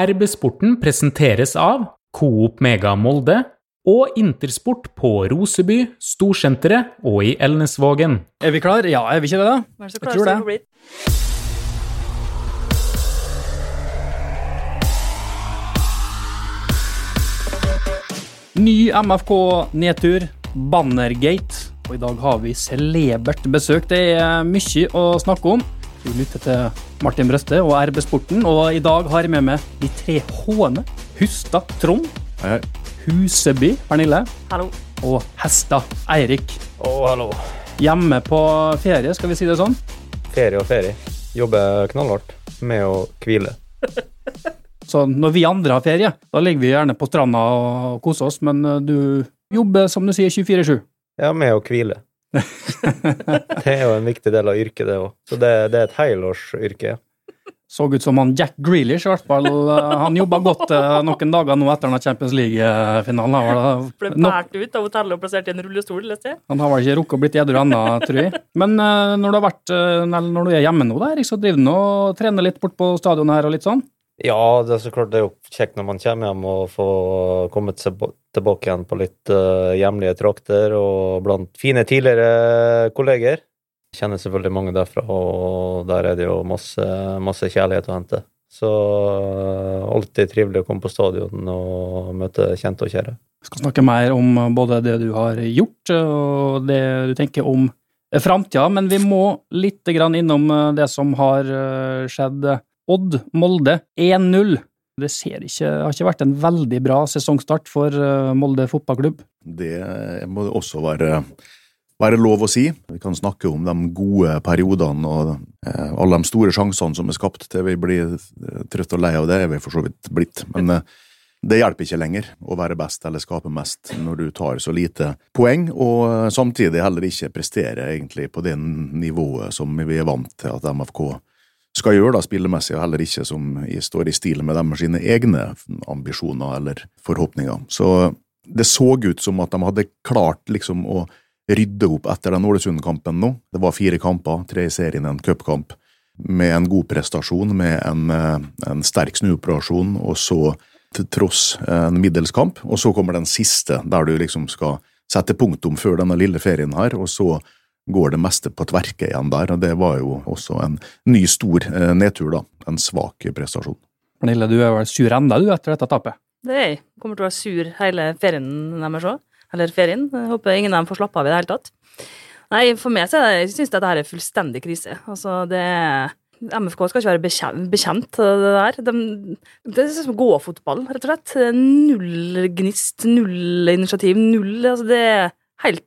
RB-sporten presenteres av Coop Mega Molde og Intersport på Roseby, Storsenteret og i Elnesvågen. Er vi klar? Ja, er vi ikke det, da? Vær så Jeg klar tror som det. det. Ny MFK-nedtur, Bannergate. Og i dag har vi celebert besøk. Det er mye å snakke om. Vi lytter til Martin Brøste og RB Sporten, og i dag har jeg med meg de tre H-ene. Hustad Trond, Hei, hei. Huseby Pernille Hallo. og Hestad Eirik. Å, hallo. Hjemme på ferie, skal vi si det sånn? Ferie og ferie. Jobber knallhardt med å hvile. Så når vi andre har ferie, da ligger vi gjerne på stranda og koser oss, men eh, du jobber, som du sier, 24-7. Ja, med å hvile. Det er jo en viktig del av yrket, det òg. Så det, det er et helårsyrke. Så ut som han Jack Grealish, i hvert fall. Han jobba godt eh, noen dager nå etter Champions League-finalen. Ble bært båret ut av hotellet og plassert i en rullestol, leste jeg. han har vel ikke rukket å blitt edru ennå, tror jeg. Men eh, når du, har vært, eh, eller når du er hjemme nå, da, Erik, så driver du og trener litt bort på stadionet her og litt sånn? Ja, det er så klart det er jo kjekt når man kommer hjem og får kommet seg tilbake igjen på litt uh, hjemlige trakter og blant fine tidligere kolleger. Jeg kjenner selvfølgelig mange derfra, og der er det jo masse, masse kjærlighet å hente. Så eh, alltid trivelig å komme på stadion og møte kjente og kjære. Vi skal snakke mer om både det du har gjort og det du tenker om framtida, men vi må litt innom eh, det som har eh, skjedd. Odd Molde 1-0. Det ikke, har ikke vært en veldig bra sesongstart for eh, Molde fotballklubb. Det må det også være, være lov å si. Vi kan snakke om de gode periodene og eh, alle de store sjansene som er skapt til vi blir eh, trøtt og lei av det, er vi for så vidt blitt. Men eh, det hjelper ikke lenger å være best eller skape mest når du tar så lite poeng, og eh, samtidig heller ikke prestere egentlig på det nivået som vi er vant til at MFK skal gjøre da spillemessig, og heller ikke som står i stil med dem sine egne ambisjoner eller forhåpninger. Så det så ut som at de hadde klart liksom å rydde opp etter den Ålesund-kampen nå. Det var fire kamper, tre i serien, en cupkamp, med en god prestasjon, med en, eh, en sterk snuoperasjon, og så til tross en middels kamp. Og så kommer den siste, der du liksom skal sette punktum før denne lille ferien her, og så går det meste på tverke igjen der, og det var jo også en ny stor eh, nedtur, da. En svak prestasjon. Pernille, du er vel sur enda du etter dette tapet? Det er jeg. Kommer til å være sur hele ferien deres òg. Eller ferien. Jeg håper ingen av dem får slappe av i det hele tatt. Nei, for meg så er det, jeg synes dette her er fullstendig krise. Altså, det MFK skal ikke være bekjent av det der. De, det er som gåfotball, rett og slett. Null gnist, null initiativ, null Altså, det er helt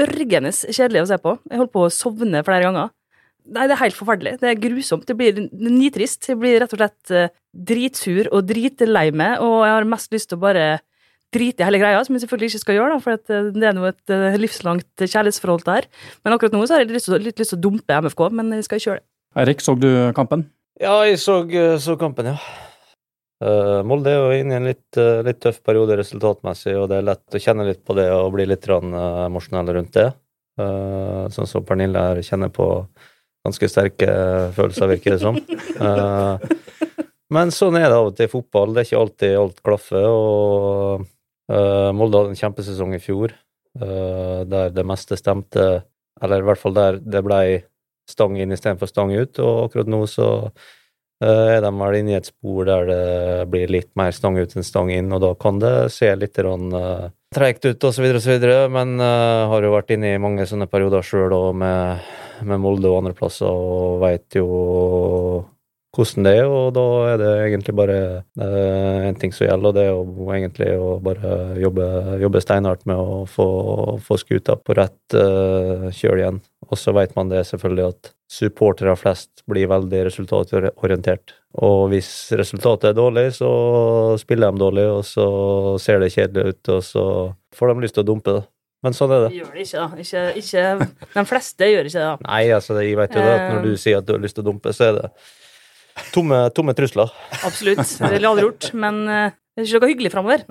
dørgende kjedelig å se på. Jeg holdt på å sovne flere ganger. Nei, det er helt forferdelig. Det er grusomt. Det blir nitrist. Jeg blir rett og slett eh, dritsur og dritlei meg, og jeg har mest lyst til å bare drite i hele greia, som jeg selvfølgelig ikke skal gjøre, da, for eh, det er nå et eh, livslangt kjærlighetsforhold der. Men akkurat nå så har jeg litt litt lyst til å dumpe MFK, men jeg skal ikke gjøre det. Eirik, så du kampen? Ja, jeg så, så kampen, ja. Eh, Molde er jo inne i en litt, eh, litt tøff periode resultatmessig, og det er lett å kjenne litt på det og bli litt eh, emosjonell rundt det. Sånn som Pernille her kjenner på ganske sterke følelser, virker det som. Men sånn er det av og til i fotball. Det er ikke alltid alt klaffer. og Molde hadde en kjempesesong i fjor, der det meste stemte, eller i hvert fall der det blei stang inn istedenfor stang ut, og akkurat nå så eh, er de vel inne i et spor der det blir litt mer stang ut enn stang inn, og da kan det se litt grann, uh, treigt ut osv., osv., men uh, har jo vært inne i mange sånne perioder sjøl òg med, med Molde og andreplasser, og veit jo hvordan det er, og da er det egentlig bare uh, en ting som gjelder, og det er jo egentlig å bare jobbe, jobbe steinhardt med å få, få skuta på rett uh, kjøl igjen. Og så vet man det selvfølgelig at supportere flest blir veldig resultatorientert. Og hvis resultatet er dårlig, så spiller de dårlig, og så ser det kjedelig ut, og så får de lyst til å dumpe det. Men sånn er det. Gjør det ikke, da. Ikke, ikke, de fleste gjør ikke det, da. Nei, altså, jeg vet jo det at når du sier at du har lyst til å dumpe, så er det tomme, tomme trusler. Absolutt. Det ville jeg aldri gjort. Men eh, det er ikke noe hyggelig framover.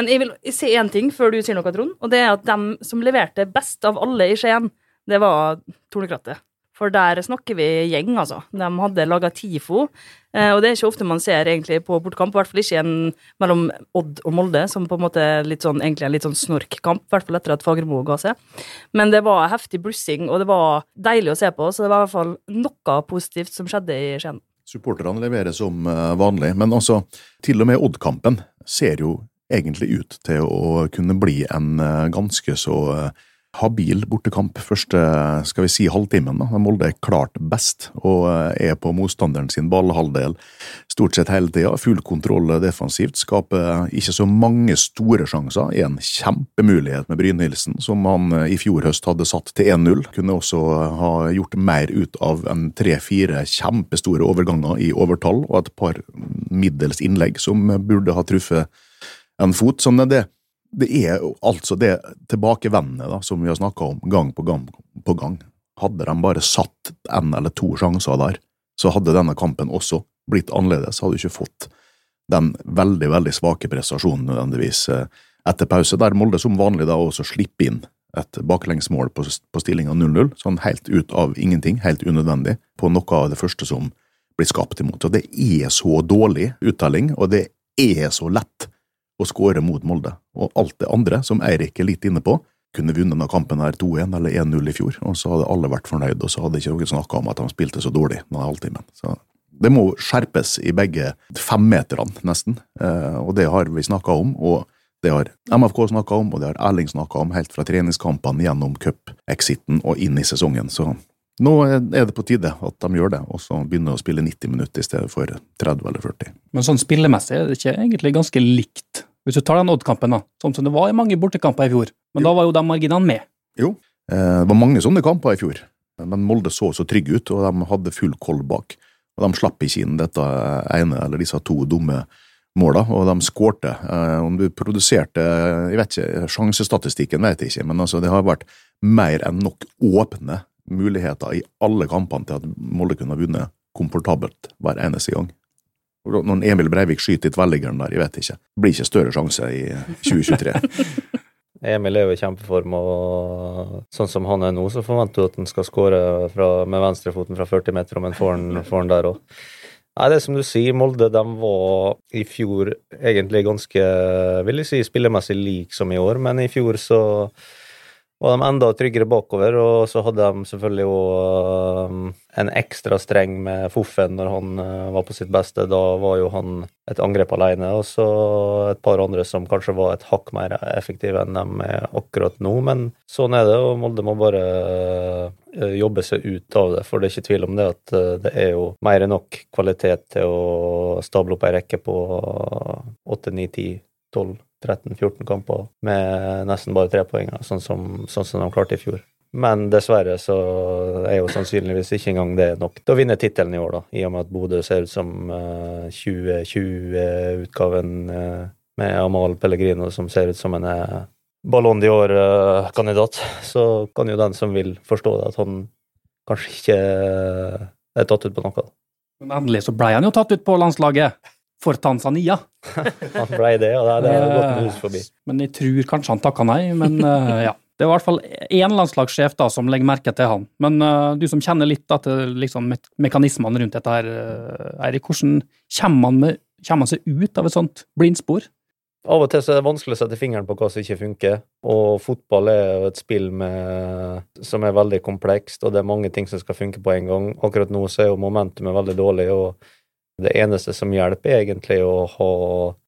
Men jeg vil si én ting før du sier noe, Trond. Og det er at dem som leverte best av alle i Skien, det var Tornekrattet. For der snakker vi gjeng, altså. De hadde laga TIFO, eh, og det er ikke ofte man ser egentlig på bortkamp, i hvert fall ikke en mellom Odd og Molde, som på en måte litt sånn, egentlig er litt sånn snorkkamp, i hvert fall etter at Fagermo ga seg. Men det var heftig blussing, og det var deilig å se på, så det var i hvert fall noe positivt som skjedde i Skien. Supporterne leverer som eh, vanlig, men altså, til og med Odd-kampen ser jo egentlig ut til å kunne bli en eh, ganske så habil bortekamp første skal vi si, halvtimen. da. Molde er klart best og eh, er på motstanderen sin ballhalvdel stort sett hele tida. Full kontroll defensivt. Skaper ikke så mange store sjanser. Er en kjempemulighet med Brynhildsen, som han eh, i fjor høst hadde satt til 1-0. Kunne også ha gjort mer ut av en tre-fire kjempestore overganger i overtall og et par middels innlegg som burde ha truffet en fot. Sånn er det det er altså det tilbakevendende da, som vi har snakka om gang på gang på gang. Hadde de bare satt en eller to sjanser der, så hadde denne kampen også blitt annerledes. Hadde ikke fått den veldig, veldig svake prestasjonen nødvendigvis eh, etter pause, der Molde som vanlig da også slipper inn et baklengsmål på, på stillinga 0-0, sånn helt ut av ingenting, helt unødvendig, på noe av det første som blir skapt imot. Og det er så dårlig uttelling, og det er så lett å skåre mot Molde. Og alt det andre, som Eirik er litt inne på, kunne vunnet denne kampen her 2-1 eller 1-0 i fjor, og så hadde alle vært fornøyd, og så hadde ikke noen snakka om at de spilte så dårlig denne halvtimen. Så det må skjerpes i begge femmeterne, nesten, eh, og det har vi snakka om. og det har MFK snakka om, og det har Erling snakka om helt fra treningskampene gjennom cup-exiten og inn i sesongen. Så nå er det på tide at de gjør det, og så begynner å spille 90 minutter i stedet for 30 eller 40. Men sånn spillemessig er det ikke egentlig ganske likt hvis du tar den Odd-kampen, da, sånn som det var i mange bortekamper i fjor, men jo. da var jo de marginene med. Jo, eh, det var mange sånne kamper i fjor, men Molde så så trygge ut, og de hadde full koll bak. Og De slapp ikke inn dette ene eller disse to dumme måla, og de skårte. Eh, om du produserte jeg vet ikke, Sjansestatistikken vet jeg ikke, men altså, det har vært mer enn nok åpne muligheter i alle kampene til at Molde kunne ha vunnet komfortabelt hver eneste gang. Når Emil Breivik skyter i tverrliggeren der, jeg vet ikke. Det blir ikke større sjanse i 2023. Emil er jo i kjempeform, og sånn som han er nå, så forventer du at han skal skåre med venstrefoten fra 40 meter, om han får den der òg. Nei, det er som du sier, Molde de var i fjor egentlig ganske, vil jeg si, spillemessig lik som i år, men i fjor så var de enda tryggere bakover, og så hadde de selvfølgelig òg um, en ekstra streng med Foffen når han uh, var på sitt beste. Da var jo han et angrep alene, og så et par andre som kanskje var et hakk mer effektive enn de er akkurat nå. Men sånn er det, og Molde må bare uh, jobbe seg ut av det. For det er ikke tvil om det at uh, det er jo mer enn nok kvalitet til å stable opp ei rekke på åtte, ni, ti, tolv 13-14 kamper med nesten bare tre poeng, sånn som, sånn som de klarte i fjor. Men dessverre så er jo sannsynligvis ikke engang det nok til å vinne tittelen i år, da, i og med at Bodø ser ut som uh, eh, 2020-utgaven uh, eh, med Amal Pellegrino, som ser ut som en uh, Ballon d'Or-kandidat. Så kan jo den som vil forstå det, at han kanskje ikke er tatt ut på noe. Men endelig så ble han jo tatt ut på landslaget for Tanzania. han ble det, og det er gått hus forbi. Men jeg tror kanskje han takka nei, men uh, ja. Det er i hvert fall én landslagssjef da, som legger merke til han. Men uh, du som kjenner litt da, til liksom, me mekanismene rundt dette, her, Eirik, hvordan kommer man, med, kommer man, seg ut av et sånt blindspor? Av og til så er det vanskelig å sette fingeren på hva som ikke funker. Og fotball er jo et spill med, som er veldig komplekst, og det er mange ting som skal funke på en gang. Akkurat nå så er jo momentumet veldig dårlig. og det eneste som hjelper, er egentlig å ha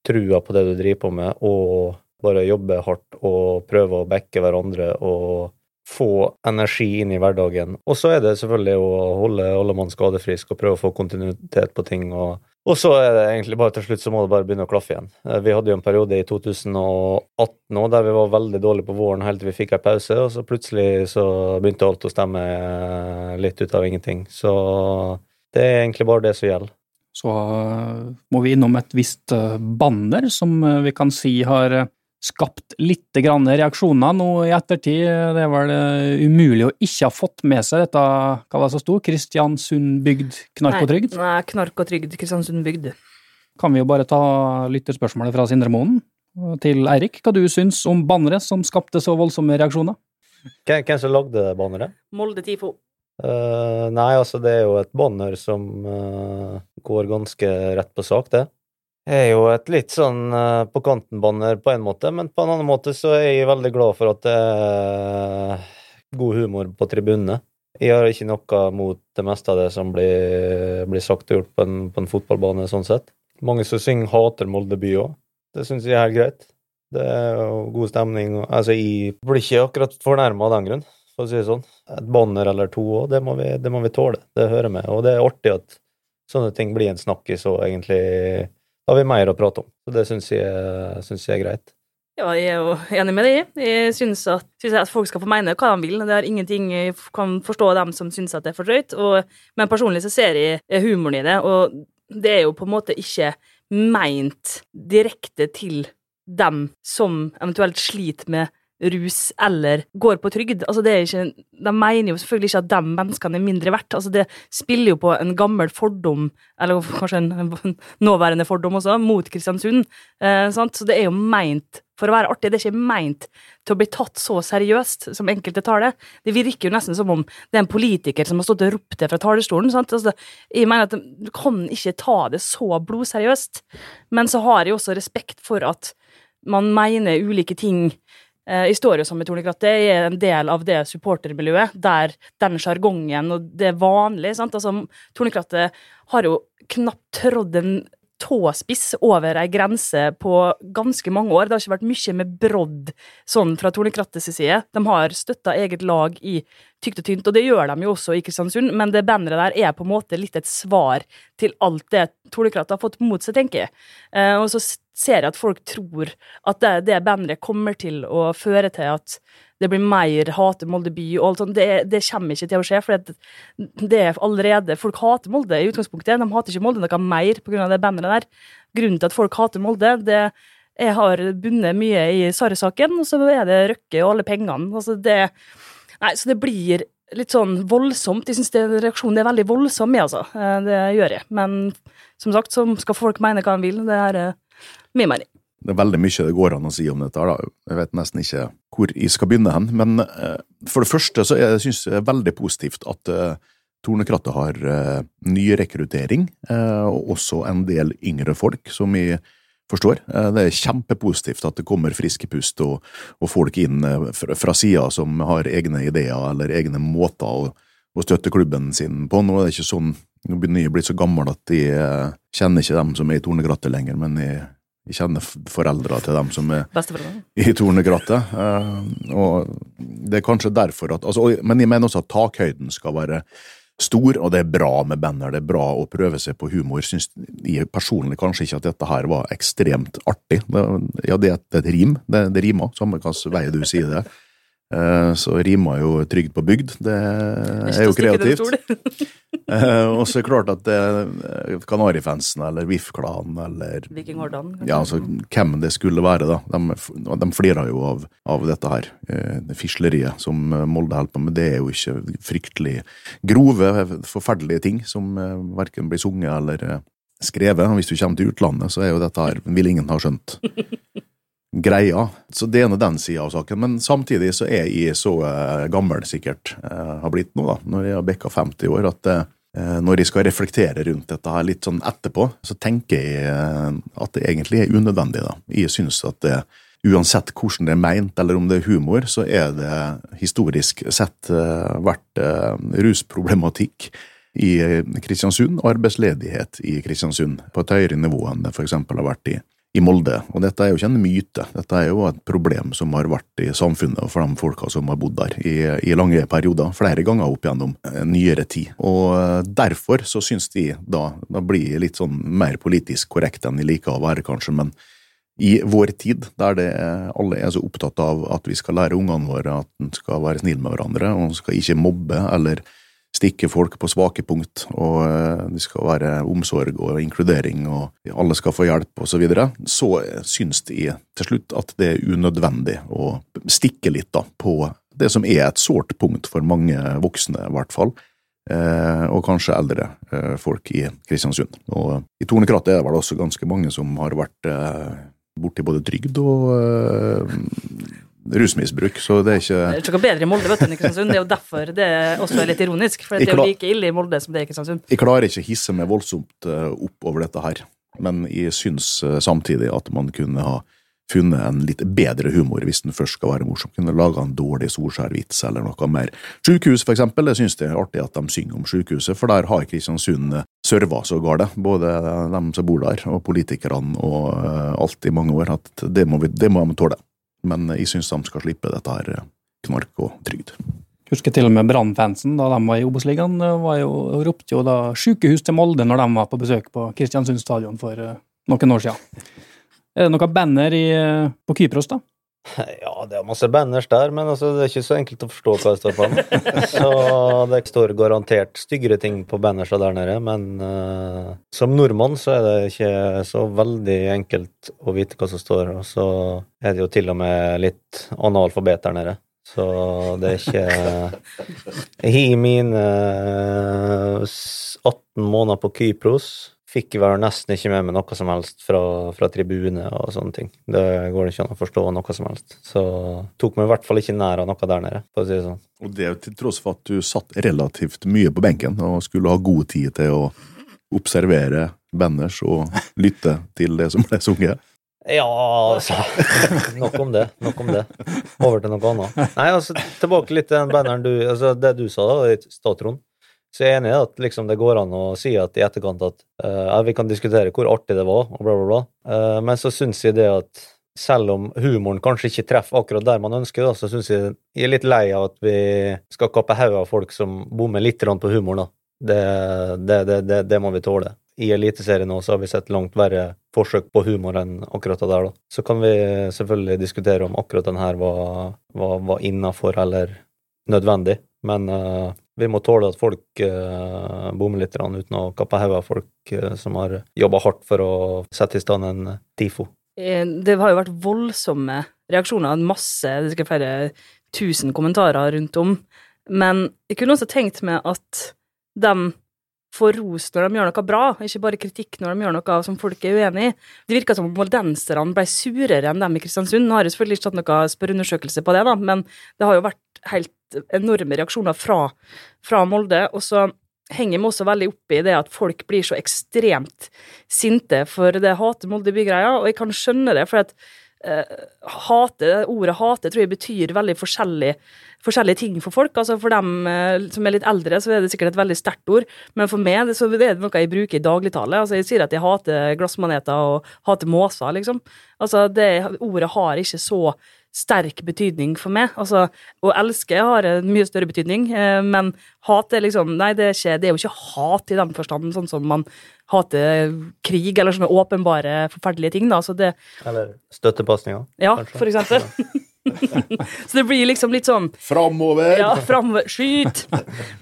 trua på det du driver på med, og bare jobbe hardt og prøve å backe hverandre og få energi inn i hverdagen. Og så er det selvfølgelig å holde alle mann skadefrisk og prøve å få kontinuitet på ting. og og så er det egentlig bare til slutt så må det bare begynne å klaffe igjen. Eh, vi hadde jo en periode i 2018 nå der vi var veldig dårlige på våren helt til vi fikk en pause, og så plutselig så begynte alt å stemme litt ut av ingenting. Så det er egentlig bare det som gjelder. Så eh, må vi innom et visst eh, banner som eh, vi kan si har skapt litt reaksjoner nå i ettertid. Det er vel umulig å ikke ha fått med seg dette, hva var det som sto? Kristiansund bygd knark og trygd? Nei, knark og trygd Kristiansund bygd. Kan vi jo bare ta lytterspørsmålet fra Sindre Moen til Eirik. Hva du syns om banneret som skapte så voldsomme reaksjoner? Hvem, hvem som lagde banneret? Molde Tifo. Eh, nei, altså, det er jo et banner som uh, går ganske rett på sak, det. Det er jo et litt sånn uh, på kanten-banner på en måte, men på en annen måte så er jeg veldig glad for at det er god humor på tribunene. Jeg har ikke noe mot det meste av det som blir, blir sagt og gjort på en, på en fotballbane, sånn sett. Mange som synger 'Hater Molde by' òg. Det syns jeg er helt greit. Det er jo god stemning. Altså, jeg blir ikke akkurat fornærma av den grunn, for å si det sånn. Et banner eller to òg, det, det må vi tåle. Det hører med. Og det er artig at sånne ting blir en snakkis, og egentlig har vi mer å prate om. Så det syns jeg, syns jeg er greit. Ja, jeg er jo enig med deg. Jeg syns at, synes at folk skal få mene hva de vil. Det er ingenting jeg kan forstå dem som syns at det er for drøyt. Og, men personlig så ser jeg humoren i det, og det er jo på en måte ikke meint direkte til dem som eventuelt sliter med rus eller går på trygd. Altså det er ikke, de mener jo selvfølgelig ikke at de menneskene er mindre verdt. Altså det spiller jo på en gammel fordom, eller kanskje en, en nåværende fordom også, mot Kristiansund. Eh? Så det er jo meint for å være artig. Det er ikke meint til å bli tatt så seriøst som enkelte tar det. Det virker jo nesten som om det er en politiker som har stått og ropt det fra talerstolen. Altså, jeg mener at Du kan ikke ta det så blodseriøst. Men så har jeg også respekt for at man mener ulike ting. Eh, Jeg står jo sammen med Tornekrattet, jeg er en del av det supportermiljøet der den sjargongen og det er vanlig. sant? Altså, Tornekrattet har jo knapt trådd en tåspiss over ei grense på ganske mange år. Det har ikke vært mye med brodd sånn fra Tornekrattets side. De har støtta eget lag i tykt og tynt, og det gjør de jo også i Kristiansund, men det banneret der er på en måte litt et svar til alt det Tornekrattet har fått mot seg, tenker jeg. Eh, og så ser jeg at folk tror at det, det banneret kommer til å føre til at det blir mer hate Molde by og alt sånt. Det, det kommer ikke til å skje, for det, det er allerede Folk hater Molde i utgangspunktet. De hater ikke Molde noe mer pga. det banneret der. Grunnen til at folk hater Molde, det jeg har bundet mye i Sarre-saken, og så er det Røkke og alle pengene. Altså det Nei, så det blir litt sånn voldsomt. Jeg syns reaksjonen er veldig voldsom, jeg, altså. Eh, Det gjør jeg. Men som sagt, så skal folk mene hva de vil. Det er eh, min mening. Det er veldig mye det går an å si om dette. da. Jeg vet nesten ikke hvor jeg skal begynne hen. Men eh, for det første så jeg synes det er veldig positivt at eh, Tornekrattet har ny rekruttering, eh, og også en del yngre folk, som jeg forstår. Eh, det er kjempepositivt at det kommer friske pust og, og folk inn eh, fra sida som har egne ideer eller egne måter å, å støtte klubben sin på. Nå er det ikke sånn Nå begynner jeg å bli så gammel at jeg eh, kjenner ikke dem som er i tornegrattet lenger, men jeg jeg kjenner foreldra til dem som er i tornegrattet. eh, og det er kanskje derfor at altså, Men jeg mener også at takhøyden skal være stor, og det er bra med banner. Det er bra å prøve seg på humor. Syns jeg personlig kanskje ikke at dette her var ekstremt artig. Det, ja, et, det er et rim. Det, det rimer, samme hvilken vei du sier det. Eh, Så rimer jo trygd på bygd. Det er jo kreativt. Eh, Og så er det klart at er Kanarifansen eller VIF-klanen eller Viking Hordan. ja, altså hvem det skulle være, da. De, de flirer jo av, av dette her. eh, Det fisleriet som eh, Molde holder på med. Det er jo ikke fryktelig grove, forferdelige ting som eh, verken blir sunget eller eh, skrevet. Hvis du kommer til utlandet, så er jo dette her Vil ingen ha skjønt. Greia. Så det er nå den sida av saken. Men samtidig så er jeg så eh, gammel, sikkert, eh, har blitt nå, da, når jeg har bikka 50 år, at eh, når jeg skal reflektere rundt dette her litt sånn etterpå, så tenker jeg at det egentlig er unødvendig. da. Jeg synes at det, uansett hvordan det er meint, eller om det er humor, så er det historisk sett vært rusproblematikk i Kristiansund, arbeidsledighet i Kristiansund, på et høyere nivå enn det f.eks. har vært i i Molde. Og dette er jo ikke en myte, dette er jo et problem som har vært i samfunnet for de folka som har bodd der i, i lange perioder, flere ganger opp gjennom nyere tid. Og eh, derfor så syns de da, da blir jeg litt sånn mer politisk korrekt enn jeg liker å være, kanskje, men i vår tid, der er, alle er så opptatt av at vi skal lære ungene våre at en skal være snill med hverandre, og skal ikke mobbe eller stikke folk på svake punkt, og eh, det skal være omsorg og inkludering, og alle skal få hjelp, og så videre, så syns de til slutt at det er unødvendig å stikke litt da på det som er et sårt punkt for mange voksne, i hvert fall. Eh, og kanskje eldre eh, folk i Kristiansund. Og I Tornekrattet er det vel også ganske mange som har vært borti både trygd og rusmisbruk, så det er ikke Det er ikke noe bedre i Molde vet du, enn i Kristiansund. Det er jo derfor det også er litt ironisk. For det er jo like ille i Molde som det er i Kristiansund. Jeg klarer ikke å hisse meg voldsomt eh, opp over dette her, men jeg syns eh, samtidig at man kunne ha funnet en litt bedre humor hvis den først skal være morsom. Kunne laga en dårlig Solskjær-vits eller noe mer. Sjukehus, for eksempel, jeg syns det er artig at de synger om sjukehuset, for der har Kristiansund eh, serva så gale, både dem som bor der, og politikerne og alt i mange år, at det må, vi, det må de tåle. Men jeg syns de skal slippe dette her eh, knark og trygd. Husker til og med Brann-fansen da de var i Obos-ligaen, var ropte jo da 'sykehus til Molde' når de var på besøk på Kristiansund stadion for eh, noen år siden. Er det noe banner i, eh, på Kypros, da? Ja, det er masse banners der, men altså, det er ikke så enkelt å forstå hva det står på. Så det står garantert styggere ting på bannersa der nede, men uh, som nordmann så er det ikke så veldig enkelt å vite hva som står, og så er det jo til og med litt analfabet der nede. Så det er ikke har mine eh, 18 måneder på Kypros. Fikk vel nesten ikke med meg noe som helst fra, fra tribune og sånne ting. Det går ikke an å forstå noe som helst. Så tok meg i hvert fall ikke nær av noe der nede, for å si det sånn. Og det til tross for at du satt relativt mye på benken og skulle ha god tid til å observere banners og lytte til det som ble sunget. Ja, altså Nok om det. Nok om det. Over til noe annet. Nei, altså, tilbake litt til den banneren du Altså, det du sa da, i stad, Trond. Så jeg er enig i at liksom, det går an å si at i etterkant at uh, vi kan diskutere hvor artig det var, og bla, bla, bla. Uh, men så syns jeg det at selv om humoren kanskje ikke treffer akkurat der man ønsker, da, så syns jeg jeg er litt lei av at vi skal kappe hodet av folk som bommer litt på humoren. da. Det, det, det, det, må vi tåle. I Eliteserien nå så har vi sett langt verre forsøk på humor enn akkurat det der. da. Så kan vi selvfølgelig diskutere om akkurat den her var, var, var innafor eller nødvendig, men eh, vi må tåle at folk eh, bommer litt uten å kappe hodet av folk eh, som har jobba hardt for å sette i stand en TIFO. Eh, Det har jo vært voldsomme reaksjoner, masse, det er flere tusen kommentarer rundt om, men jeg kunne også tenkt meg at de får ros når de gjør noe bra, ikke bare kritikk når de gjør noe som folk er uenig i. Det virka som om moldenserne ble surere enn dem i Kristiansund. Nå har jeg selvfølgelig ikke tatt noen spørreundersøkelse på det, da, men det har jo vært helt enorme reaksjoner fra, fra Molde. Og så henger vi også veldig opp i det at folk blir så ekstremt sinte for det hater Molde by-greia, og jeg kan skjønne det, for at eh, hate, ordet hate tror jeg betyr veldig forskjellig, forskjellige ting for folk. Altså For dem eh, som er litt eldre, så er det sikkert et veldig sterkt ord, men for meg så er det noe jeg bruker i dagligtale. Altså Jeg sier at jeg hater glassmaneter og hater måser, liksom. Altså det Ordet har ikke så sterk betydning for meg. Altså, å elske har en mye større betydning, eh, men hat er liksom Nei, det er, ikke, det er jo ikke hat i den forstanden, sånn som man hater krig eller sånne åpenbare, forferdelige ting, da. Så det Eller støttepasninger. Ja, kanskje. for eksempel. så det blir liksom litt sånn Framover! ja, framover. Skyt!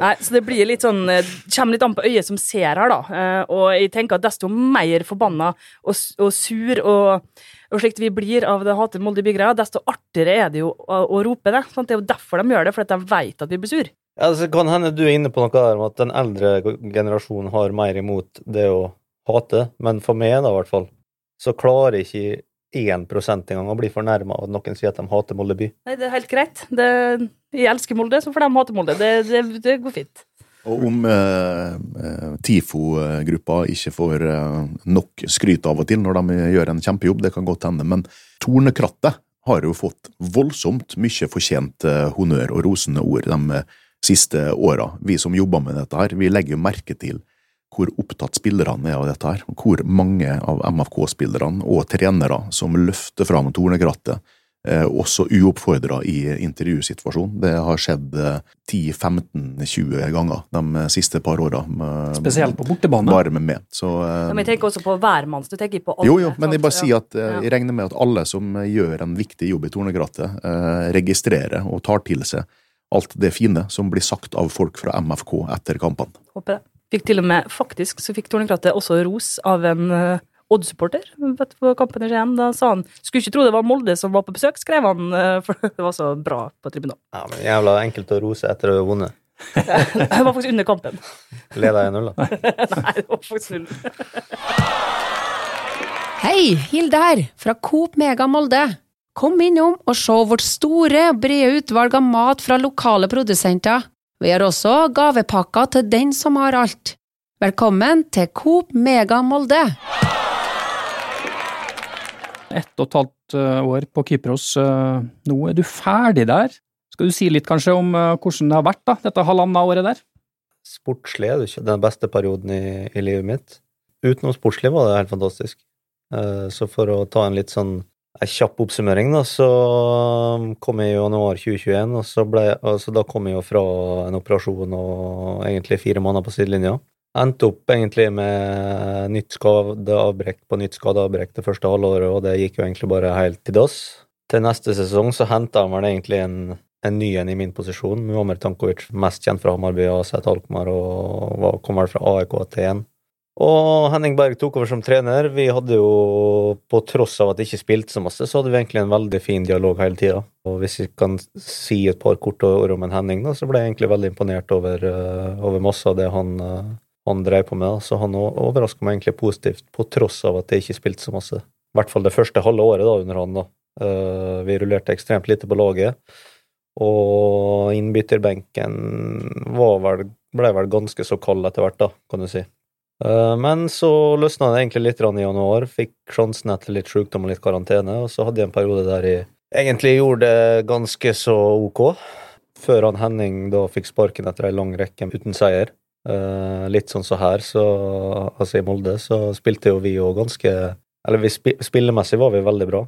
Nei, så det blir litt sånn eh, Kommer litt an på øyet som ser her, da. Eh, Og jeg tenker at desto mer forbanna og, og sur og, og slikt vi blir av det hatet Molde by-greia, desto artigere er det jo å, å rope det. Sant? Det er jo derfor de gjør det, fordi de vet at vi blir sur. Ja, det kan hende du er inne på noe der om at den eldre generasjonen har mer imot det å hate, men for meg da, i hvert fall, så klarer ikke 1% engang å bli fornærma av at noen sier at de hater Molde by. Nei, det er helt greit. Det, jeg elsker Molde, så får de hate Molde. Det, det, det går fint. Og om eh, eh, TIFO-gruppa ikke får eh, nok skryt av og til når de gjør en kjempejobb, det kan godt hende, men Tornekrattet har jo fått voldsomt mye fortjent eh, honnør og rosende ord de eh, siste åra. Vi som jobber med dette her, vi legger jo merke til hvor opptatt spillerne er av dette her, hvor mange av MFK-spillerne og trenere som løfter fram Tornekrattet, eh, også uoppfordra i intervjusituasjonen. Det har skjedd eh, 10-15-20 ganger de siste par åra. Spesielt på bortebane. Bare med meg. Så, eh, Men jeg tenker også på hvermanns. Du tenker på alle. jo, jo, men jeg bare sier at eh, jeg regner med at alle som eh, gjør en viktig jobb i tornekrattet, eh, registrerer og tar til seg alt det fine som blir sagt av folk fra MFK etter kampene. Håper det. Fikk til og med, faktisk, så fikk Tornekrattet også ros av en uh, Odd-supporter på kampen i Skien. Da sa han skulle ikke tro det var Molde som var på besøk, skrev han, eh, for det var så bra på tribunal. Ja, men Jævla enkelt å rose etter å ha vunnet. Det var faktisk under kampen. Leda 1-0, da. Nei, det var faktisk null. Hei, Hilde her, fra Coop Mega Molde. Kom innom og se vårt store og brede utvalg av mat fra lokale produsenter. Vi har også gavepakker til den som har alt. Velkommen til Coop Mega Molde! Ett og et halvt eh, år på Kypros. eh, Nå er du ferdig der. Skal du si litt kanskje om eh, hvordan det har vært, da, dette halvannet året der? Sportslig er det ikke den beste perioden i, i livet mitt. Utenom sportslig var det helt fantastisk. Eh, Så for å ta en litt sånn en kjapp oppsummering, da, så um, kom jeg i januar 2021, og så ble, altså da kom jeg jo fra en operasjon og egentlig fire måneder på sidelinja. Endte opp egentlig med nytt skadeavbrekk på nytt skadeavbrekk det første halvåret, og det gikk jo egentlig bare helt til dass. Til neste sesong så henta han vel egentlig en, en ny en i min posisjon, Muammer Tankovic, mest kjent fra Hamarby, AZ Alkmaar, og var, kom vel fra AEK til en. Og Henning Berg tok over som trener. Vi hadde jo, på tross av at det ikke spilte så masse, så hadde vi egentlig en veldig fin dialog hele tida. Og hvis jeg kan si et par korte ord om en Henning, da, så ble jeg egentlig veldig imponert over, eh, over masse av det han, eh, han drev på med. Så han overraska meg egentlig positivt, på tross av at det ikke spilte så masse. I hvert fall det første halve året da, under han. da. Eh, vi rullerte ekstremt lite på laget. Og innbytterbenken vel, ble vel ganske så kald etter hvert, da, kan du si. Eh, Men så løsna det egentlig litt i januar. Fikk sjansen etter litt sykdom og litt karantene, og så hadde jeg en periode der jeg egentlig gjorde det ganske så ok. Før han Henning da fikk sparken etter ei lang rekke uten seier. Eh, litt sånn så her, så altså i Molde, så spilte jo vi jo ganske Eller vi spi spillemessig var vi veldig bra.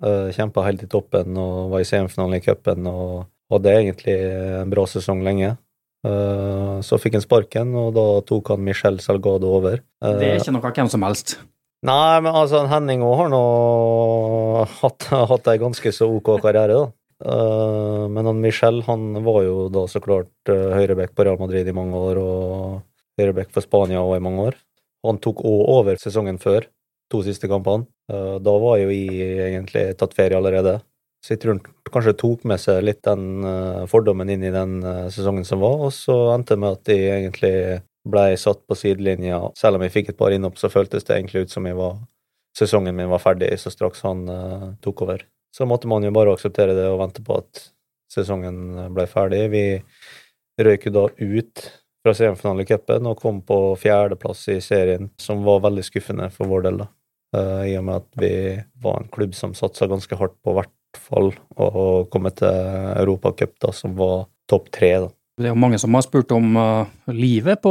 Uh, Kjempa helt i toppen og var i semifinalen i cupen og hadde egentlig en bra sesong lenge. Eh, så fikk han sparken, og da tok han Michel Salgado over. Eh, Det er ikke noe hvem som helst. Nei, men altså, Henning òg har nå hatt, hatt ei ganske så ok karriere, da. Eh, men han Michel han var jo da så klart høyrebekk på Real Madrid i mange år, og høyrebekk for Spania òg i mange år. Han tok òg over sesongen før, to siste kampene. Da var jo jeg egentlig tatt ferie allerede. Så jeg tror han kanskje tok med seg litt den eh, fordommen inn i den eh, sesongen som var, og så endte det med at jeg egentlig ble satt på sidelinja. Selv om jeg fikk et par innhopp, så føltes det egentlig ut som jeg var, sesongen min var ferdig så straks han uh, tok over. Så måtte man jo bare akseptere det og vente på at sesongen ble ferdig. Vi røyk jo da ut fra semifinalecupen og kom på fjerdeplass i serien, som var veldig skuffende for vår del, da. Uh, I og med at vi var en klubb som satsa ganske hardt på hvert fall å komme til Europacup, da, som var topp tre, da. Det er jo mange som har spurt om uh, livet på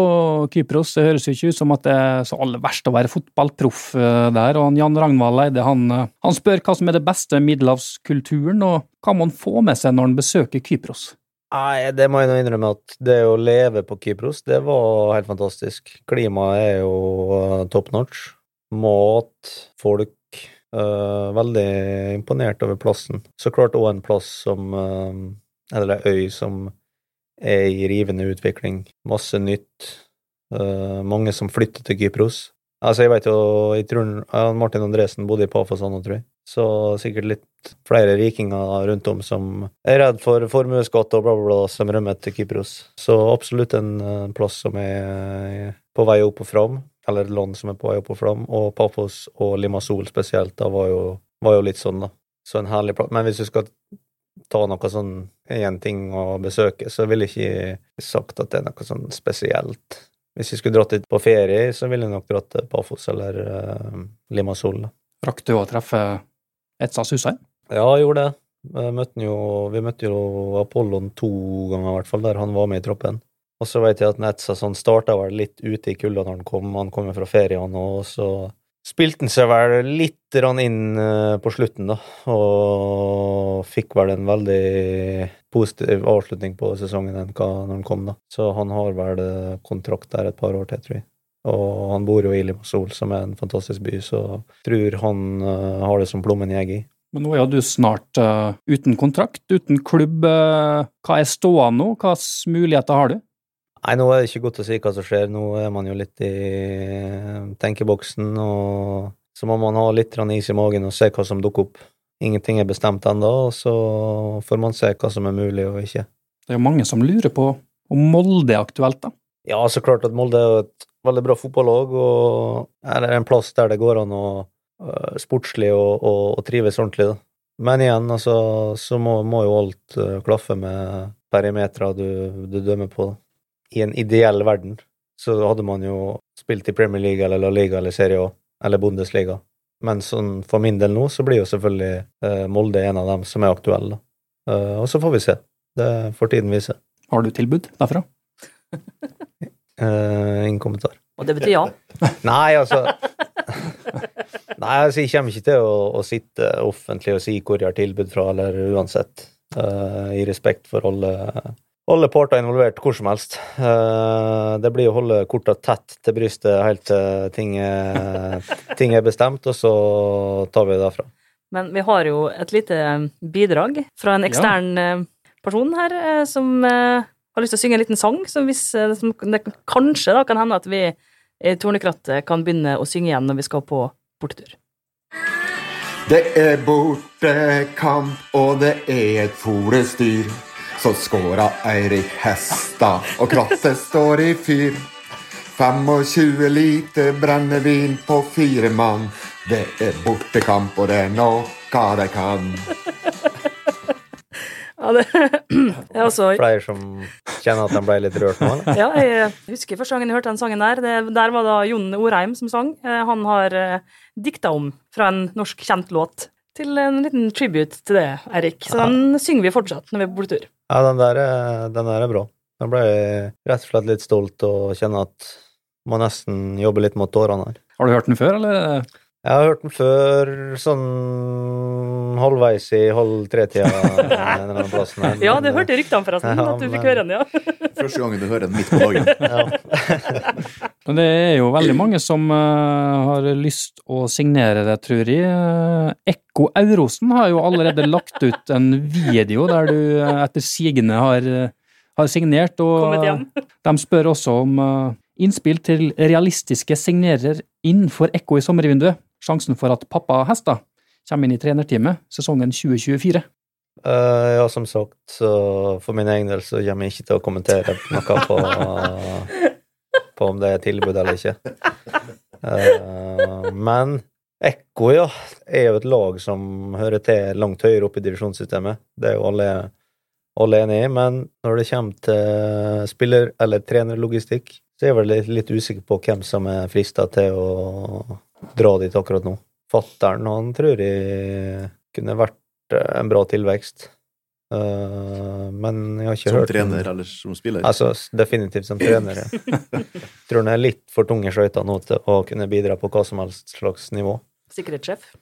Kypros. Det høres jo ikke ut som at det er så aller verst å være fotballproff uh, der. Og han Jan Ragnvald Eide han, uh, han spør hva som er det beste med middelhavskulturen, og hva man får med seg når han besøker Kypros. Nei, det må jeg nå innrømme at det å leve på Kypros, det var helt fantastisk. Klimaet er jo uh, top notch. Mat, folk uh, Veldig imponert over plassen. Så klart òg en plass som uh, Eller ei øy som er i rivende utvikling. Masse nytt. Uh, mange som flytter til Kypros. Altså, jeg vet jo jeg tror Martin Andresen bodde i Pafos tror jeg. Så sikkert litt flere rikinger rundt om som er redd for formuesskatt og bla, bla, bla, som rømmer til Kypros. Så absolutt en plass som er på vei opp og fram, eller land som er på vei opp og fram. Og Paphos og Limassol spesielt, da var jo, var jo litt sånn, da. Så en herlig plass. Men hvis du skal ta noe sånn én ting å besøke, så ville jeg ikke sagt at det er noe sånn spesielt. Hvis jeg skulle dratt dit på ferie, så ville jeg nok dratt til Pafos eller uh, Limassol. da. Rakk du å treffe Etsa Susheim? Ja, jeg gjorde det. Vi møtte jo, vi møtte jo Apollon to ganger, i hvert fall, der han var med i troppen. Og så vet jeg at Netsa sånn starta vel litt ute i kulda når han kom. Han kom jo fra ferie, og så spilte han seg vel litt inn eh, på slutten, da. Og fikk vel en veldig positiv avslutning på sesongen når han kom, da. Så han har vel eh, kontrakt der et par år til, tror jeg. Og han bor jo i Limassol, som er en fantastisk by, så jeg tror han eh, har det som plommen jeg i. Men nå er du snart uh, uten kontrakt, uten klubb. hva er ståa nå? Hvilke muligheter har du? Nei, nå er det ikke godt å si hva som skjer. Nå er man jo litt i tenkeboksen, og så må man ha litt is i magen og se hva som dukker opp. Ingenting er bestemt ennå, og så får man se hva som er mulig og ikke. Det er jo mange som lurer på om Molde er aktuelt, da. Ja, så klart at Molde er et veldig bra fotballag, og her er en plass der det går an å øh, sportslig og, og, og trives ordentlig. da. Men igjen, altså, så må, må jo alt eh, klaffe med perimetra du, du dømmer på. I en ideell verden så hadde man jo spilt i Premier League eller La Liga eller Serie A eller Bundesliga. Men sånn, for min del nå så blir jo selvfølgelig eh, Molde en av dem som er aktuelle. da. Eh, og så får vi se. Det får tiden vise. Har du tilbud derfra? Eh, ingen kommentar. Og det betyr ja. Nei, altså Nei, altså, jeg kommer ikke til å, å sitte offentlig og si hvor jeg har tilbud fra, eller uansett. Eh, I respekt for alle, alle parter involvert, hvor som helst. Eh, det blir å holde korta tett til brystet helt til ting er, ting er bestemt, og så tar vi det derfra. Men vi har jo et lite bidrag fra en ekstern ja. person her, eh, som eh, har lyst til å synge en liten sang, som, hvis, eh, som det kanskje da kan hende at vi i Tornekrattet kan begynne å synge igjen når vi skal på bortetur. Det er bortekamp, og det er et folestyr. Så skåra Eirik Hestad, og krattet står i fyr. 25 liter brennevin på fire mann. Det er bortekamp, og det er noe de kan. Ja, det er også Flere som kjenner at de ble litt rørt nå, eller? Ja, jeg husker første gangen jeg hørte den sangen der. Det, der var da Jon Orheim som sang. Eh, Han har eh, dikta om fra en norsk kjent låt til en liten tribute til det, Eirik. Så den synger vi fortsatt når vi er på bortetur. Ja, den der, er- den der er bra. Jeg ble rett og slett litt stolt og kjenner at må nesten jobbe litt mot tårene her. Har du hørt den før, eller? Jeg har hørt den før sånn halvveis i halv tre-tida. Ja, det hørte jeg ryktene forresten, Ja, at du fikk høre den, ja. Første gangen du hører den midt på dagen. Ja. Men det er jo veldig mange som uh, har lyst å signere det, tror jeg. Eh, Ekko Aurosen har jo allerede lagt ut en video der du eh, etter sigende har, har signert, og de spør også om uh, innspill til realistiske signerer innenfor Ekko i sommervinduet. Sjansen for at pappa Hestad kommer inn i trenerteamet sesongen 2024. Uh, ja, som sagt, så for min egen del så kommer jeg ikke til å kommentere noe på, på om det er tilbud eller ikke. Uh, men Ekko, ja, er jo et lag som hører til langt høyere opp i divisjonssystemet. Det er jo alle, alle enig i, men når det kommer til spiller- eller trenerlogistikk, så er jeg vel litt usikker på hvem som er frista til å dra dit akkurat nå. Fattern, han tror jeg kunne vært eh, en bra tilvekst. Uh, men jeg har ikke Som hørt Som trener eller som spiller. Altså, definitivt som trener, ja. Tror han er litt for tunge skøyter nå til å kunne bidra på hva som helst slags nivå. Sikkerhetssjef.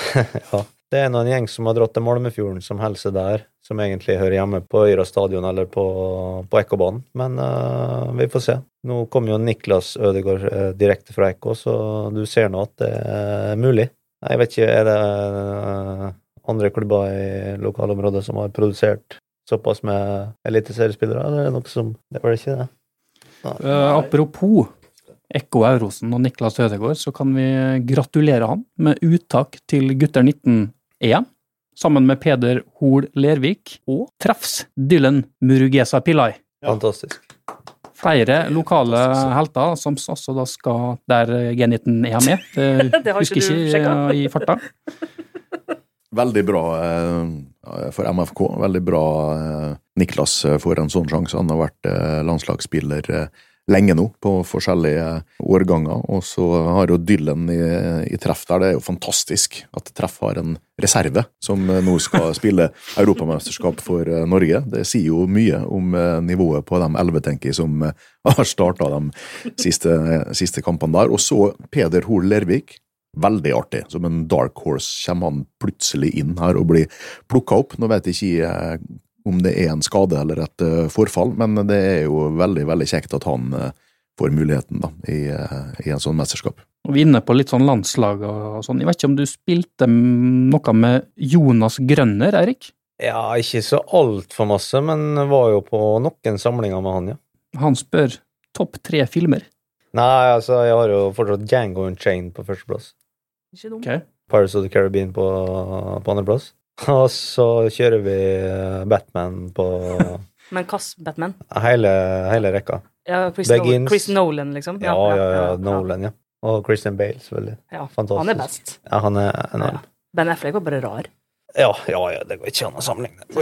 Ja. Det er nå en gjeng som har dratt til Malmefjorden, som helser der, som egentlig hører hjemme på Øyra stadion eller på, på Ekkobanen. Men uh, vi får se. Nå kommer jo Niklas Ødegaard eh, direkte fra Ekko, så du ser nå at det er mulig. Jeg vet ikke, er det eh, andre klubber i lokalområdet som har produsert såpass med eliteseriespillere, eller er det noe som Det var det ikke det? Uh, apropos Ekko Aurosen og Niklas Ødegaard, så kan vi gratulere han med uttak til Gutter 19-EM, sammen med Peder Hoel Lervik og Treffs Dylan Murugesa Pillai. Fantastisk. Flere lokale helter som også da skal der G19-EM er. Det Det har ikke husker du ikke i farta. Veldig bra eh, for MFK. Veldig bra eh, Niklas eh, får en sånn sjanse. Han har vært landslagsspiller lenge nå, på forskjellige årganger. Og så har jo Dylan i, i treff der. Det er jo fantastisk at treff har en reserve som eh, nå skal spille europamesterskap for eh, Norge. Det sier jo mye om eh, nivået på de elleve, tenker jeg, som eh, har starta de siste, siste kampene der. Og så Peder Hoel Lervik. Veldig artig. Som en dark horse kommer han plutselig inn her og blir plukka opp. Nå vet jeg ikke eh, om det er en skade eller et eh, forfall, men det er jo veldig veldig kjekt at han eh, får muligheten da, i, eh, i en sånn mesterskap. Og Vi er inne på litt sånn landslag og sånn. Jeg vet ikke om du spilte noe med Jonas Grønner, Eirik? Ja, ikke så altfor masse, men var jo på noen samlinger med han, ja. Han spør topp tre filmer. Nei, altså, jeg har jo fortsatt Django Unchained på førsteplass. Ikke dum. Ok. Pirates of the Caribbean på, på andreplass. Og så kjører vi eh, Batman på Men hvilken Batman? hele, hele rekka. Ja, Chris, Begins. Chris Nolan, liksom? Ja, ja, ja, Nolan, ja. Og Christian Bale, selvfølgelig. Ja, Fantastisk. Han er best. Ja, han er enorm. Ja. Ben Affleck var bare rar. Ja, ja, ja, det går ikke an å sammenligne. Det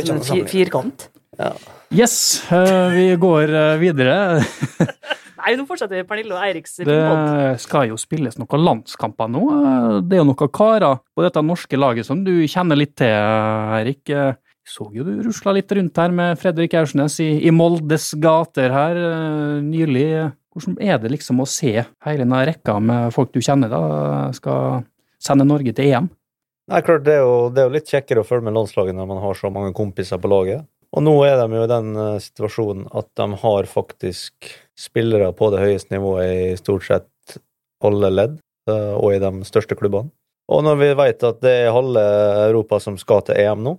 firkant. Yes, eh, vi går eh, videre. Nei, nå fortsetter vi Pernille og Eiriks. Det skal jo spilles noen landskamper nå. Eh, Det er jo noen karer på dette norske laget som du kjenner litt til, Eirik. Så jo du rusla litt rundt her med Fredrik Aursnes i, i Moldes gater her nylig. Hvordan er det liksom å se hele denne rekka med folk du kjenner, da, skal sende Norge til EM? Nei, klart, det er, jo, det er jo litt kjekkere å følge med landslaget når man har så mange kompiser på laget. Og nå er de jo i den eh, situasjonen at de har faktisk spillere på det høyeste nivået i stort sett alle ledd, eh, og i de største klubbene. Og når vi vet at det er halve Europa som skal til EM nå,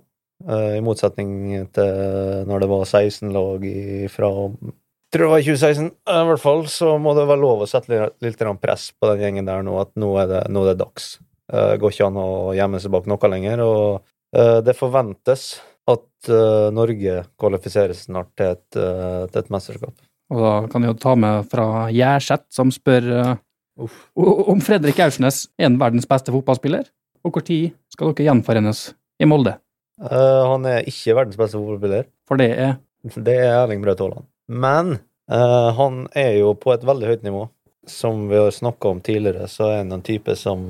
eh, i motsetning til når det var 16 lag fra tror det var i 2016, i hvert fall, så må det være lov å sette litt, litt press på den gjengen der nå, at nå er det, nå er det dags. Det går ikke an å gjemme seg bak noe lenger, og det forventes at uh, Norge kvalifiserer snart til et, uh, til et mesterskap. Og da kan vi jo ta med fra Gjerseth, som spør uh, om Fredrik Aursnes er en verdens beste fotballspiller. Og når skal dere gjenforenes i Molde? Han er ikke verdens beste fotballspiller. For det er Det er Erling Braut Haaland. Men han er jo på et veldig høyt nivå. Som vi har snakka om tidligere, så er han en type som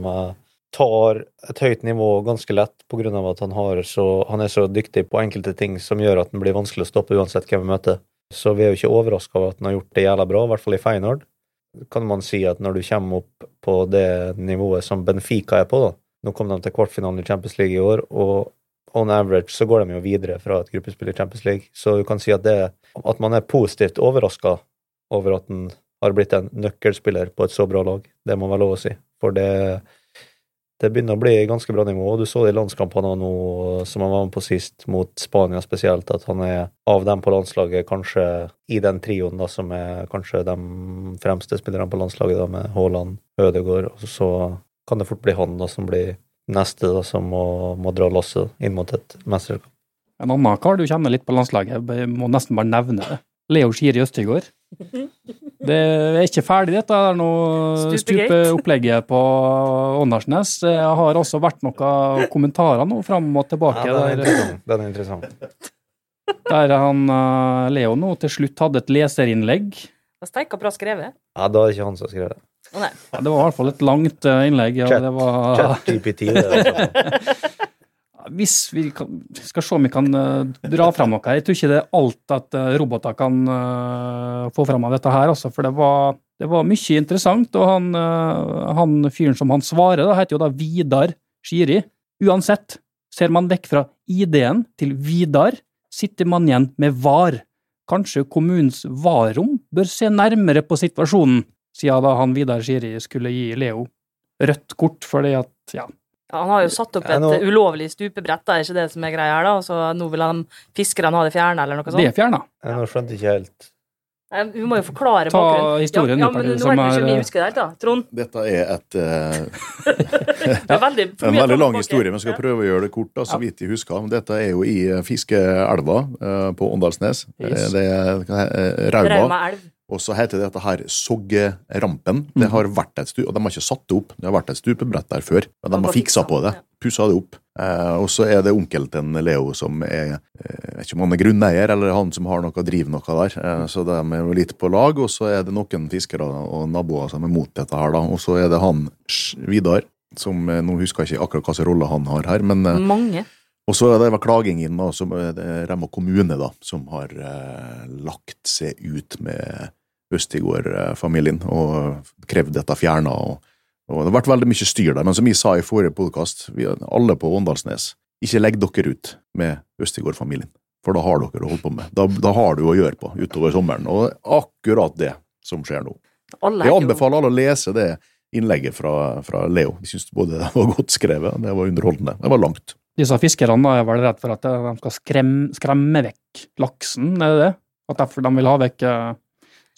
tar et høyt nivå ganske lett av at han, har så, han er så dyktig på enkelte ting som gjør at den blir vanskelig å stoppe uansett hvem vi møter. Så vi er jo ikke overraska over at han har gjort det jævla bra, i hvert fall i Feyenoord. Kan man si at når du kommer opp på det nivået som Benfica er på, da Nå kom de til kvartfinalen i Champions League i år, og on average så går de jo videre fra et gruppespill i Champions League. Så du kan si at, det, at man er positivt overraska over at han har blitt en nøkkelspiller på et så bra lag. Det må være lov å si. For det, det begynner å bli ganske bra nivå. og Du så det i landskampene nå som han var med på sist, mot Spania spesielt, at han er av dem på landslaget kanskje i den trioen da, som er kanskje de fremste spillerne på landslaget, da, med Haaland, Ødegaard, og så kan det fort bli han da som blir neste da, som må, må dra lasset inn mot et mesterskap. en annen kar du kjenner litt på landslaget, jeg må nesten bare nevne det. Leo Skiri Østigård. Det er ikke ferdig, dette er noe stupeopplegget på Åndalsnes. Jeg har også vært noen kommentarer nå fram og tilbake. Ja, den er der, interessant. Den er interessant. der han eh, Leo nå til slutt hadde et leserinnlegg. Det var Steika bra skrevet. Ja, da er det ikke han som har skrevet det. Ja, det var i hvert fall et langt eh, innlegg. Ja, Chat- det var, ChatGPT. det er altså. hvis vi kan, skal se om vi kan eh, dra fram noe. Jeg tror ikke det er alt at eh, roboter kan eh, få fram av dette her, også, for det var, det var mye interessant. Og han, han fyren som han svarer, da, heter jo da Vidar Skiri. Uansett, ser man vekk fra ID-en til Vidar, sitter man igjen med VAR. Kanskje kommunens VAR-rom bør se nærmere på situasjonen, siden da han Vidar Skiri skulle gi Leo rødt kort fordi at, ja, Ja, han har jo satt opp et nå- ulovlig stupebrett, det er ikke det som er greia her, da. Så nå vil han fiskerne ha det fjerna, eller noe sånt? det er fjerna. Jeg nå skjønte ikke helt Vi må jo forklare Ta bakgrunnen. historien, ja, du, ja, men Pernille, nå er- ikke mye husker det helt, da. Trond? Dette er et, uh, Det er veldig, en veldig lang historie, men skal prøve å gjøre det kort. da, så vidt jeg husker. Dette er jo i eh, Fiskeelva uh, på Åndalsnes. Yes. Det er uh, Rauma. Rauma elv. Og så heter det dette her Soggerampen. Det har vært et stu, og De har ikke satt det opp, det har vært et stupebrett der før. Men de har fiksa på det. Pussa det opp. Eh, og så er det onkelen til Leo som er eh, Jeg vet ikke om han er grunneier, eller han som har noe driver drive noe der. Eh, så de er jo litt på lag, og så er det noen fiskere og naboer som er mot dette her, da. Og så er det han Vidar, som eh, Nå husker jeg ikke akkurat hvilken rolle han har her, men eh, Mange. og så er det klaging inn, da, som det Remma kommune, da, som har eh, lagt seg ut med Østigård-familien og krevd dette fjerna. Og, og det har vært veldig mye styr der. Men som jeg sa i forrige podkast, alle på Åndalsnes, ikke legg dere ut med Østigård-familien. For da har dere å holde på med. Da, da har du å gjøre på utover sommeren. Og akkurat det som skjer nå. Alle Jeg anbefaler alle å lese det innlegget fra, fra Leo. Jeg syns både det var godt skrevet, det var underholdende. Det var langt. Disse fiskerne da er vel redd for at eh, de skal skremme, skremme vekk laksen, er det det? At derfor de vil ha vekk eh,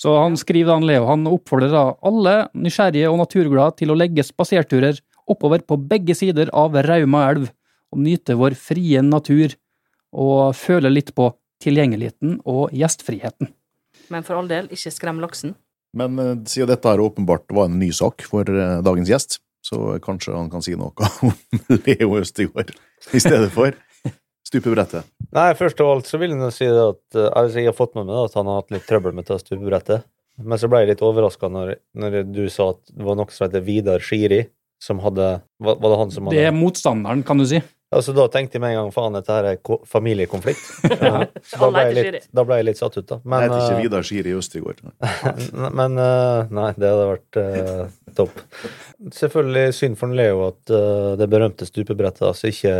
Så han skriver han Leo, han oppfordrer da alle nysgjerrige og naturglade til å legge spaserturer oppover på begge sider av Rauma elv og nyte vår frie natur og føle litt på tilgjengeligheten og gjestfriheten. Men for all del, ikke skrem laksen. Men eh, siden dette her åpenbart var en ny sak for eh, dagens gjest, Så kanskje han kan si noe om Leo Østegård i stedet for stupebrettet. Nei, først av alt så vil jeg si det at eh, altså, jeg har fått med meg at han har hatt litt trøbbel med det stupebrettet. Men så ble jeg litt overraska når, når du sa at det var noe som heter Vidar Skiri, som hadde Var, var det han som hadde Det er motstanderen, kan du si. Altså, da tenkte jeg med en gang faen, dette her er familiekonflikt. Ja, da, ble jeg litt, da ble jeg litt satt ut, da. Jeg Men, heter ikke eh, Vidar Skiri Østigård. men eh, Nei, det hadde vært eh, topp. Selvfølgelig synd for Leo at uh, det berømte stupebrettet altså ikke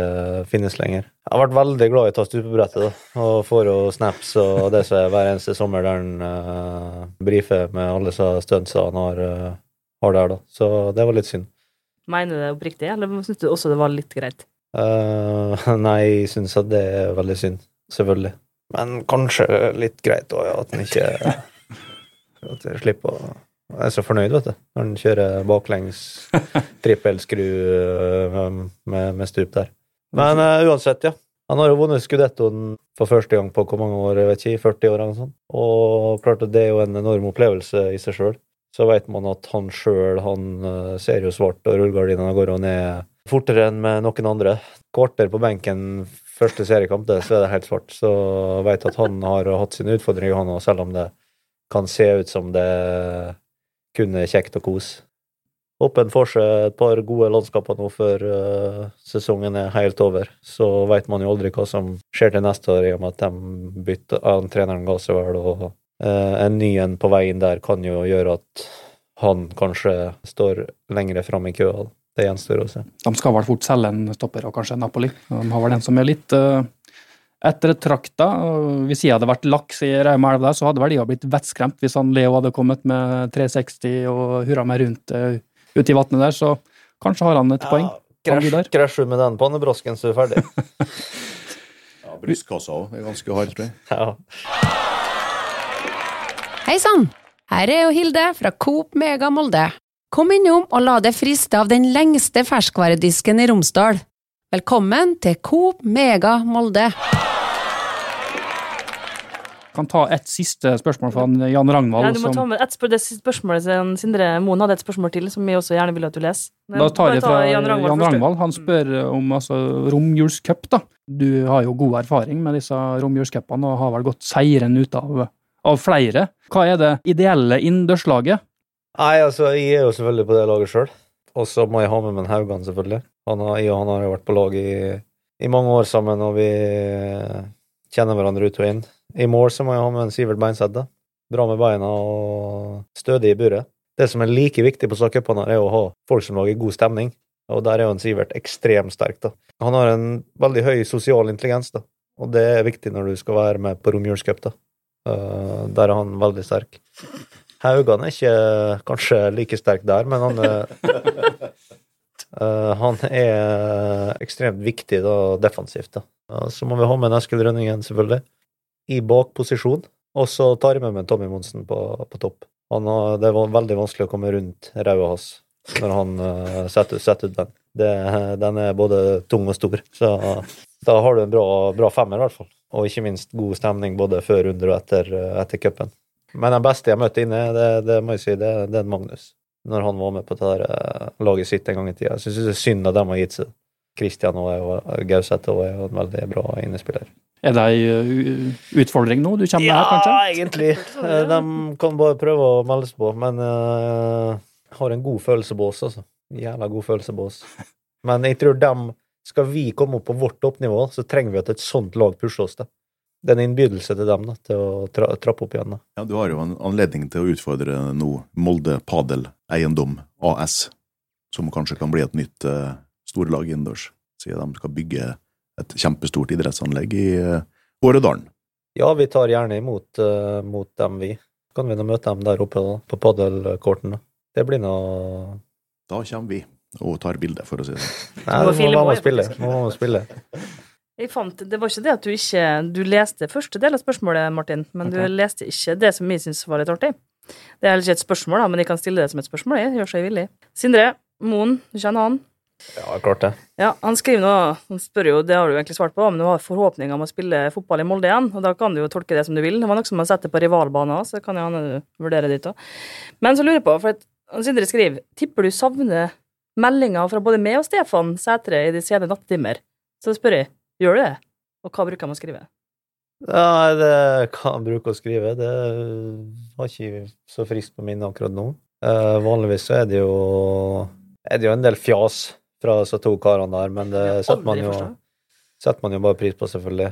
finnes lenger. Jeg har vært veldig glad i å ta stupebrettet, da, og får jo snaps og det som er hver eneste sommer der han uh, brifer med alle stuntsa han har, uh, har der, da. Så det var litt synd. Mener du det oppriktig, eller syns du også det var litt greit? Eh, nei, jeg syns at det er veldig synd. Selvfølgelig. Men kanskje litt greit òg, ja, at han ikke At jeg slipper å Jeg er så fornøyd, vet du, når han kjører baklengs trippelskru eh, med, med stup der. Men uh, uansett, ja. Han har jo vunnet skudettoen for første gang på hvor mange år, jeg vet ikke, 40 år eller noe sånt. Og klart at det er jo en enorm opplevelse i seg sjøl. Så vet man at han sjøl, han ser jo svart, og rullegardinene går og ned fortere enn med noen andre. Kvarter på benken første seriekamp, det, så er det helt svart. Så jeg vet at han har hatt sine utfordringer, han òg, selv om det kan se ut som det kun er kjekt og kos. Håper han får seg et par gode landskaper nå før uh, sesongen er helt over. Så vet man jo aldri hva som skjer til neste år, i og med at de bytter uh, treneren ga seg vel, og uh, en ny en på veien der kan jo gjøre at han kanskje står lengre fram i køa. Det gjenstår å se. De skal vel fort selge en stopper og kanskje en Napoli. De har vel den som er litt uh, ettertrakta. Hvis jeg hadde vært laks i Rauma elv der, så hadde vel jeg blitt vettskremt hvis han Leo hadde kommet med 360 og hurra meg rundt uh, ute i vannet der, så kanskje har han et poeng. Han Krasj, krasjer du med den pannebrasken, så er du ferdig. Ja, Brystkassa òg er ganske hard, tror jeg. ja. Hei sann! Her er jo Hilde fra Coop Mega Molde. Kom innom og la deg friste av den lengste ferskvaredisken i Romsdal. Velkommen til Coop Mega Molde. Jeg Kan ta et siste spørsmål fra Jan Ragnvald. Ja, du må som- ta med et spør det spørsmålet Sindre Moen hadde et spørsmål til, som vi også gjerne vil at du leser. Da tar jeg fra Jan Ragnvald. Han spør om altså, romjulscup. Du har jo god erfaring med disse romjulscupene og har vel gått seieren ut av, av flere. Hva er det ideelle innendørslaget? Nei, altså, jeg er jo selvfølgelig på det laget sjøl. Og så må jeg ha med meg Haugan, selvfølgelig. Han har, jeg og han har jo vært på lag i, i mange år sammen, og vi kjenner hverandre ut og inn. I mål så må jeg ha med en Sivert Beinseth, da. Bra med beina og stødig i buret. Det som er like viktig på cupene, er å ha folk som lager god stemning. Og der er jo en Sivert ekstremt sterk, da. Han har en veldig høy sosial intelligens, da. Og det er viktig når du skal være med på romjulscup. Eh, der er han veldig sterk. Haugan er ikke kanskje like sterk der, men han er eh, Han er ekstremt viktig da, defensivt. da. Eh, Så må vi ha med Eskil Rønningen, selvfølgelig, i bakposisjon. Og så tar jeg med meg Tommy Monsen på, på topp. Han har, det er veldig vanskelig å komme rundt ræva hans når han uh, setter, setter ut den. Det, den er både tung og stor. Så da har du en bra, bra femmer, i hvert fall. Og ikke minst god stemning både før, under og etter, etter cupen. Men den beste jeg møtte inne, det, det må jeg si, det, det er Magnus. Når han var med på det der eh, laget sitt en gang i tida. Jeg syns det er synd at de har gitt seg. Kristian og og Gauseth er jo en veldig bra innespiller. Er det ei uh, utfordring nå du kommer med her, kanskje? Ja, egentlig. Eh, De kan bare prøve å melde seg på, men uh, har en god følelsebås, altså. Jævla god følelsebås. Men jeg tror dem Skal vi komme opp på vårt toppnivå, så trenger vi at et sånt lag pusher oss. da. Det er en innbydelse til dem da, til å tra trappe opp igjen. da. Ja, Du har jo en anledning til å utfordre nå Molde Padel Eiendom AS, som kanskje kan bli et nytt uh, storlag innendørs, siden de skal bygge et kjempestort idrettsanlegg i uh, Åredalen. Ja, vi tar gjerne imot, uh, mot dem, vi. Kan vi nå møte dem der oppe da, på padelkorten? Det blir nå Da kommer vi og tar bilde, for å si det sånn. Nei, må må filme være med også, spille. faktisk. Må være spille. Jeg fant, det var ikke det at du ikke Du leste første del av spørsmålet, Martin, men du leste ikke det som jeg syns var litt artig. Det er heller ikke et spørsmål, da, men jeg kan stille det som et spørsmål. Jeg gjør seg villig. Sindre Moen, du kjenner han? Ja, klart det. Ja, Han skriver nå, han spør jo, det har du egentlig svart på, om du har forhåpninger om å spille fotball i Molde igjen. og Da kan du jo tolke det som du vil. Det var noe som man setter på rivalbaner, så kan jo han vurdere ditt òg. Men så lurer jeg på, for at Sindre skriver Tipper du savner meldinger fra både meg og Stefan Sætre i de sene nattetimer. Så spør jeg gjør du det, og hva bruker man å skrive? Nei, det hva jeg bruker å skrive. Det var ikke så friskt på minnet akkurat nå. Eh, vanligvis så er det jo er det jo en del fjas fra disse to karene der, men det setter man jo, setter man jo bare pris på, selvfølgelig.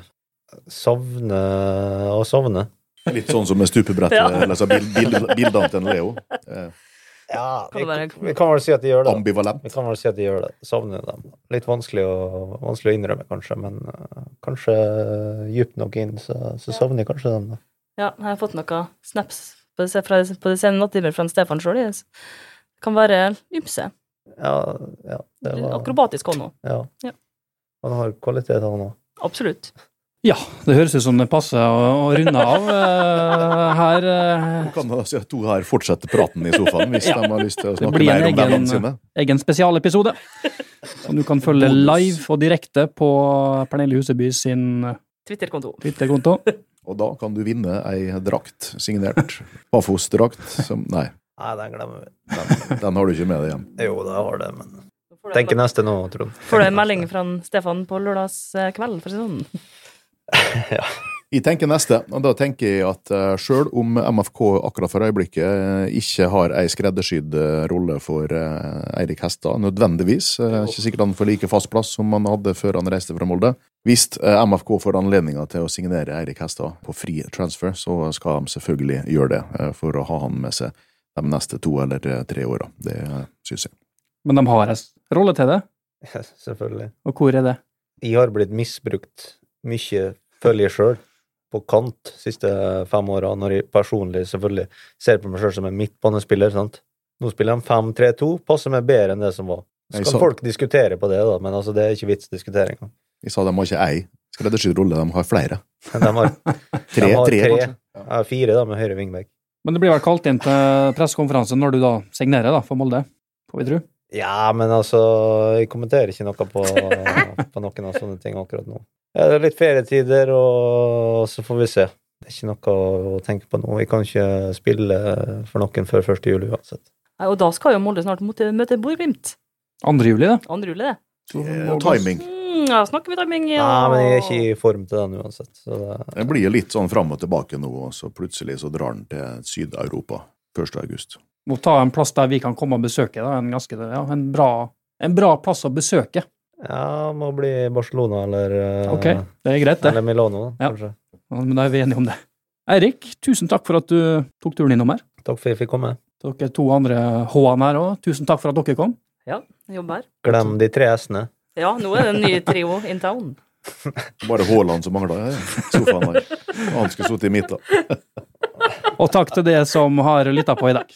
Savne og sovne. Litt sånn som med stupebrettet, Ja. eller så bild, bild, bildene til en Leo. Eh, Ja, Kan vi, vi kan vel si at de gjør det. ambivalent. Vi kan vel si at de gjør det. Savner dem. Litt vanskelig å, vanskelig å innrømme, kanskje, men uh, kanskje dypt nok inn, så, så savner jeg kanskje dem. da. Ja, jeg har fått noen snaps på de, fra, på de sene nattetimer fra Stefan sjøl. Det kan være ymse. Ja, ja, det var Akrobatisk hånd òg. Ja. Ja. Han har kvalitet, han òg. Absolutt. Ja, det høres ut som det passer å, å runde av uh, her. eh, Nå kan at to her fortsette praten i sofaen hvis Ja. de har lyst til å snakke mer om bandene sine. Det blir en egen spesialepisode, som du kan følge live og direkte på Pernille Huseby sin Twitter-konto. Twitter-konto. Og da kan du vinne ei drakt, signert Pafos-drakt. Som Nei, Nei, den glemmer vi. den, den har du ikke med deg hjem. Jo, det har det, men tenker neste nå, Trond. Får du en melding fra Stefan på lørdagskveld, for å si det sånn? ja. Jeg tenker neste, og da tenker jeg at uh, sjøl om MFK akkurat for øyeblikket eh, ikke har ei skreddersydd eh, rolle for eh, Eirik Hestad, nødvendigvis, uh, ikke sikkert han får like fast plass som han hadde før han reiste fra Molde. Hvis eh, MFK får anledninga til å signere Eirik Hestad på fri transfer, så skal de selvfølgelig gjøre det, eh, for å ha han med seg de neste to eller eh, tre åra. Det synes syns jeg. Men de har en rolle til det, Ja, Selvfølgelig. og hvor er det? Jeg har blitt misbrukt mye, føler jeg sjøl, på kant siste fem åra, når jeg personlig selvfølgelig ser på meg sjøl som en midtbanespiller. sant? Nå spiller de 5-3-2, passer meg bedre enn det som var. Så kan sa- folk diskutere på det, da, men altså, det er ikke vits å diskutere engang. Jeg sa de har ikke ei skreddersydd rolle, de har flere. De har Tre, de har tre, tre. Ja, fire, da, med høyre vingbekk. Men det blir vel kalt inn til pressekonferanse når du da signerer da, for Molde, får vi tro. Ja, men altså, jeg kommenterer ikke noe på, på noen av sånne ting akkurat nå. Ja, det er litt ferietider, og så får vi se. Det er ikke noe å tenke på nå. Vi kan ikke spille for noen før 1. juli uansett. Nei, Og da skal jo Molde snart møte, Bodø-Glimt. 2. juli, det. 2. juli, det. Eh, timing. Mm, ja, snakker vi timing, ja. Nei, men jeg er ikke i form til den uansett. Så det, Det blir litt sånn fram og tilbake nå, og så plutselig så drar den til Syd-Europa 1. august. Må ta en plass der vi kan komme og besøke. da, En, ganske, ja, en, bra, en bra plass å besøke. Ja, må bli Barcelona eller, eh, Ok, det er greit, det. eller Milano, Ja. kanskje. Men da er vi enige om det. Eirik, tusen takk for at du tok turen innom her. Takk for at jeg fikk komme. Dere to andre H-ene her òg, tusen takk for at dere kom. Ja, jobb her. Glem de tre S-ene. Ja, nå er det en ny trio in town. Bare Haaland som mangler her. sofaen her. Han skulle sittet i midten. Og takk til det som har lytta på i dag.